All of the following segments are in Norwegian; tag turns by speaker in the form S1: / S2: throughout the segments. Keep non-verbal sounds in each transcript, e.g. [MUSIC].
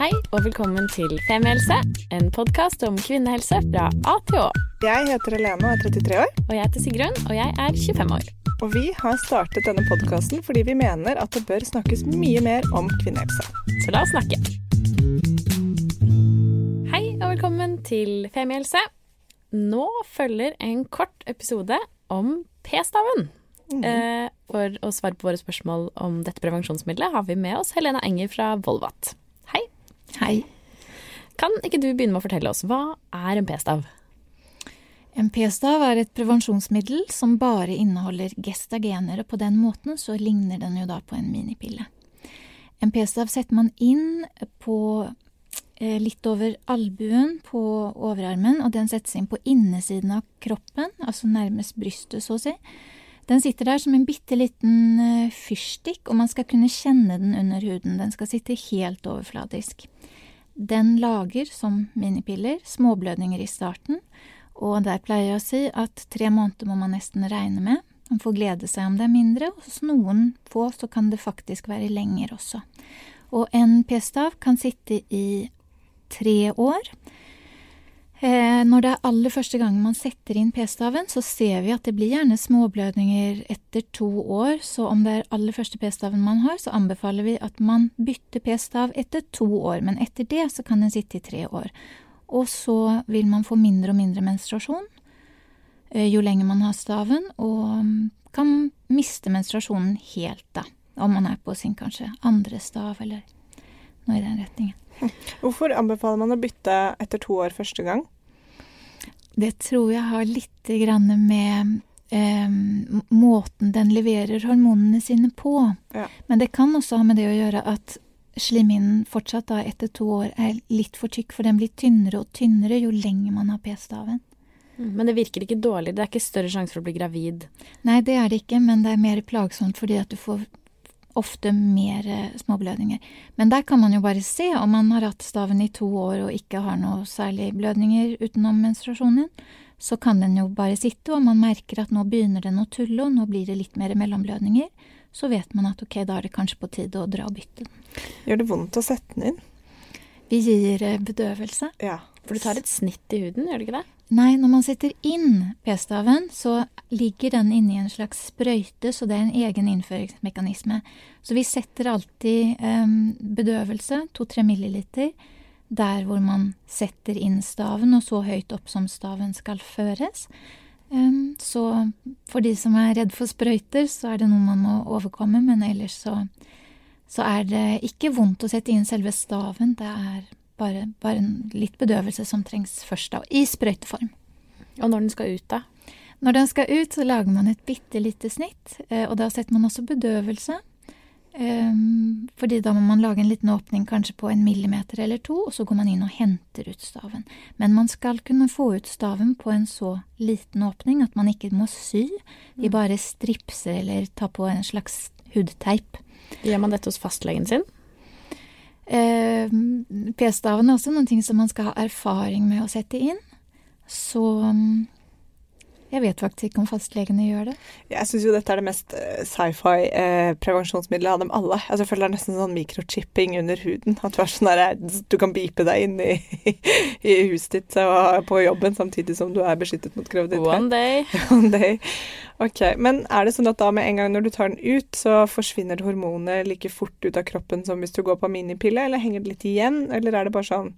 S1: Hei og velkommen til Femihelse, en podkast om kvinnehelse fra A til Å.
S2: Jeg heter Helene og er 33 år.
S1: Og jeg heter Sigrun, og jeg er 25 år.
S2: Og vi har startet denne podkasten fordi vi mener at det bør snakkes mye mer om kvinnehelse.
S1: Så la oss snakke. Hei og velkommen til Femihelse. Nå følger en kort episode om p-staven.
S2: Mm.
S1: Eh, for å svare på våre spørsmål om dette prevensjonsmiddelet har vi med oss Helena Enger fra Volvat. Kan ikke du begynne med å fortelle oss hva er en p-stav?
S3: En p-stav er et prevensjonsmiddel som bare inneholder gestagener, og på den måten så ligner den jo da på en minipille. En p-stav setter man inn på eh, litt over albuen på overarmen, og den settes inn på innesiden av kroppen, altså nærmest brystet, så å si. Den sitter der som en bitte liten eh, fyrstikk, og man skal kunne kjenne den under huden. Den skal sitte helt overfladisk. Den lager, som minipiller, småblødninger i starten, og der pleier jeg å si at tre måneder må man nesten regne med. Man får glede seg om det er mindre, og hos noen få så kan det faktisk være lenger også. Og en p-stav kan sitte i tre år. Eh, når det er aller første gang man setter inn p-staven, så ser vi at det blir gjerne småblødninger etter to år, så om det er aller første p-staven man har, så anbefaler vi at man bytter p-stav etter to år, men etter det så kan den sitte i tre år. Og så vil man få mindre og mindre menstruasjon eh, jo lenger man har staven, og mm, kan miste menstruasjonen helt, da. Om man er på sin kanskje andre stav, eller noe i den retningen. [LAUGHS]
S2: Hvorfor anbefaler man å bytte etter to år første gang?
S3: Det tror jeg har litt grann med eh, måten den leverer hormonene sine på.
S2: Ja.
S3: Men det kan også ha med det å gjøre at slimhinnen fortsatt da etter to år er litt for tykk, for den blir tynnere og tynnere jo lenger man har p-staven.
S1: Men det virker ikke dårlig. Det er ikke større sjanse for å bli gravid.
S3: Nei, det er det ikke, men det er mer plagsomt fordi at du får ofte mer eh, småblødninger. Men der kan man jo bare se om man har hatt staven i to år og ikke har noe særlig blødninger utenom menstruasjonen, så kan den jo bare sitte, og man merker at nå begynner den å tulle, og nå blir det litt mer mellomblødninger. Så vet man at ok, da er det kanskje på tide å dra og bytte den.
S2: Gjør det vondt å sette den inn?
S3: Vi gir eh, bedøvelse.
S2: Ja.
S1: For du tar et snitt i huden, gjør du ikke det?
S3: Nei, når man setter inn p-staven, så ligger den inni en slags sprøyte, så det er en egen innføringsmekanisme. Så vi setter alltid um, bedøvelse, to-tre milliliter, der hvor man setter inn staven, og så høyt opp som staven skal føres. Um, så for de som er redd for sprøyter, så er det noe man må overkomme, men ellers så, så er det ikke vondt å sette inn selve staven. Det er bare, bare litt bedøvelse som trengs først, da, i sprøyteform.
S1: Og når den skal ut, da?
S3: Når den skal ut, så lager man et bitte lite snitt, og da setter man også bedøvelse. Um, fordi da må man lage en liten åpning kanskje på en millimeter eller to, og så går man inn og henter ut staven. Men man skal kunne få ut staven på en så liten åpning at man ikke må sy. De bare stripser eller tar på en slags hudteip.
S1: Gjør man dette hos fastlegen sin?
S3: Uh, P-staven er også noen ting som man skal ha erfaring med å sette inn. Så um, jeg vet faktisk ikke om fastlegene gjør det.
S2: Jeg syns jo dette er det mest eh, sci-fi eh, prevensjonsmiddelet av dem alle. Altså, jeg føler det er nesten sånn mikrochipping under huden. At du, er sånn der, du kan beepe deg inn i, [LAUGHS] i huset ditt og på jobben samtidig som du er beskyttet mot graviditet.
S1: One day. [LAUGHS]
S2: One day. Ok, Men er det sånn at da med en gang når du tar den ut, så forsvinner hormonet like fort ut av kroppen som hvis du går på minipille, eller henger det litt igjen, eller er det bare sånn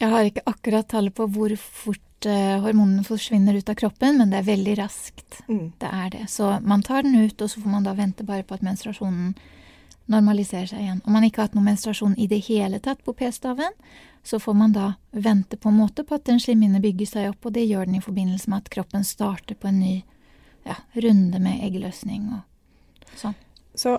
S3: Jeg har ikke akkurat tallet på hvor fort hormonene forsvinner ut av kroppen, men det er veldig raskt.
S2: mm.
S3: Det er det. Så man tar den ut, og så får man da vente bare på at menstruasjonen normaliserer seg igjen. Om man ikke har hatt noen menstruasjon i det hele tatt på p-staven, så får man da vente på en måte på at den slimhinne bygger seg opp, og det gjør den i forbindelse med at kroppen starter på en ny ja, runde med eggløsning og sånn.
S2: Så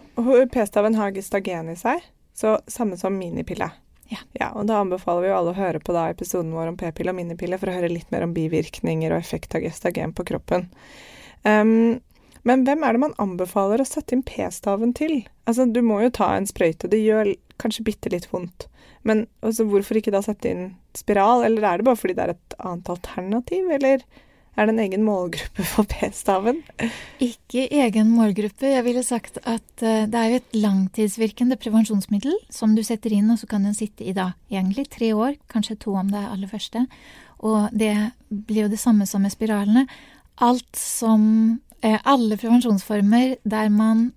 S2: p-staven har gestagen i seg, så samme som minipille.
S3: Ja.
S2: ja. Og da anbefaler vi jo alle å høre på da episoden vår om p-pille og minipille for å høre litt mer om bivirkninger og effekt av gestagen på kroppen. Um, men hvem er det man anbefaler å sette inn p-staven til? Altså, du må jo ta en sprøyte. Det gjør kanskje bitte litt vondt. Men altså, hvorfor ikke da sette inn spiral? Eller er det bare fordi det er et annet alternativ? Eller Er det en egen målgruppe for p-staven?
S3: Ikke egen målgruppe. Jeg ville sagt at uh, det er jo et langtidsvirkende prevensjonsmiddel som du setter inn, og så kan den sitte i da egentlig tre år, kanskje to om det er aller første. Og det blir jo det samme som med spiralene. Alt som uh, Alle prevensjonsformer der man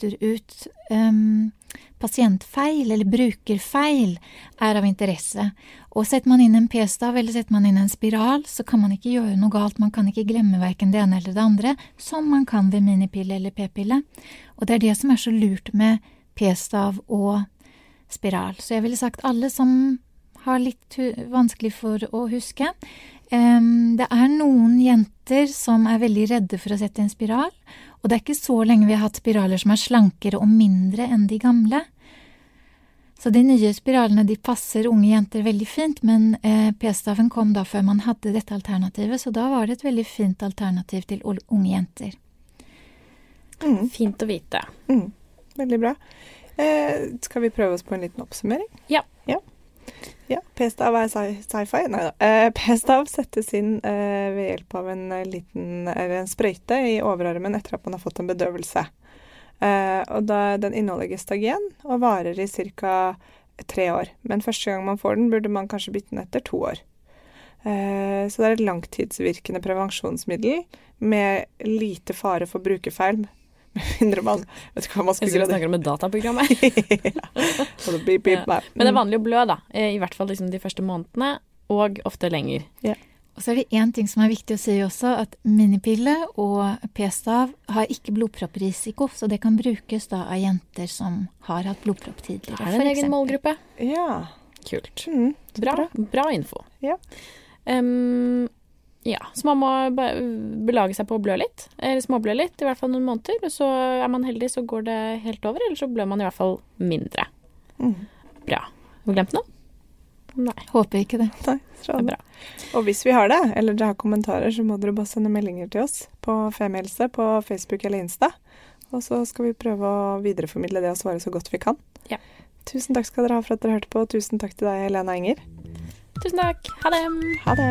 S3: kutter ut um, pasientfeil eller brukerfeil er av interesse. Og setter man inn en p-stav eller setter man inn en spiral, så kan man ikke gjøre noe galt. Man kan ikke glemme verken det ene eller det andre, som man kan ved minipille eller p-pille. Og det er det som er så lurt med p-stav og spiral. Så jeg ville sagt alle som har litt vanskelig for å huske. Det er noen jenter som er veldig redde for å sette en spiral, og det er ikke så lenge vi har hatt spiraler som er slankere og mindre enn de gamle. Så de nye spiralene de passer unge jenter veldig fint, men eh, p-staven kom da før man hadde dette alternativet, så da var det et veldig fint alternativ til unge jenter.
S1: Mm. Fint å vite.
S2: Mm. Veldig bra. Eh, skal vi prøve oss på en liten oppsummering?
S1: Ja.
S2: ja. Ja, P-stav er sci-fi. Nei da. Eh, P-stav settes inn eh, ved hjelp av en eh, liten eller en sprøyte i overarmen etter at man har fått en bedøvelse. Og da, den inneholder gestagen og varer i ca. tre år. Men første gang man får den, burde man kanskje bytte den etter to år. Så det er et langtidsvirkende prevensjonsmiddel med lite fare for brukerfeil [LAUGHS] mindre man vet ikke hva man skal
S1: gjøre. Jeg snakker om et dataprogram her. [LAUGHS]
S2: beep, beep,
S1: ja. Men det er vanlig å blø, da. I hvert fall liksom de første månedene, og ofte lenger.
S2: Ja.
S3: Og så er det én ting som er viktig å si også, at minipille og p-stav har ikke blodpropprisiko, så det kan brukes da av jenter som har hatt blodpropp tidligere.
S1: Er det en egen målgruppe?
S2: Ja.
S1: Kult.
S2: Mm,
S1: bra, bra info.
S2: Ja.
S1: Um, ja, så man må belage seg på å blø litt, eller småblø litt, i hvert fall noen måneder. Og så er man heldig, så går det helt over, eller så blør man i hvert fall mindre.
S2: Mm.
S1: Bra. Har vi glemt noe? Nei.
S3: Håper ikke det.
S2: Nei, det er bra. Og hvis vi har det, eller dere har kommentarer, så må dere bare sende meldinger til oss på Femihelse på Facebook eller Insta. Og så skal vi prøve å videreformidle det og svare så godt vi kan.
S1: Ja.
S2: Tusen takk skal dere ha for at dere hørte på, og tusen takk til deg, Helena Enger.
S1: Tusen takk. Ha det.
S2: Ha det.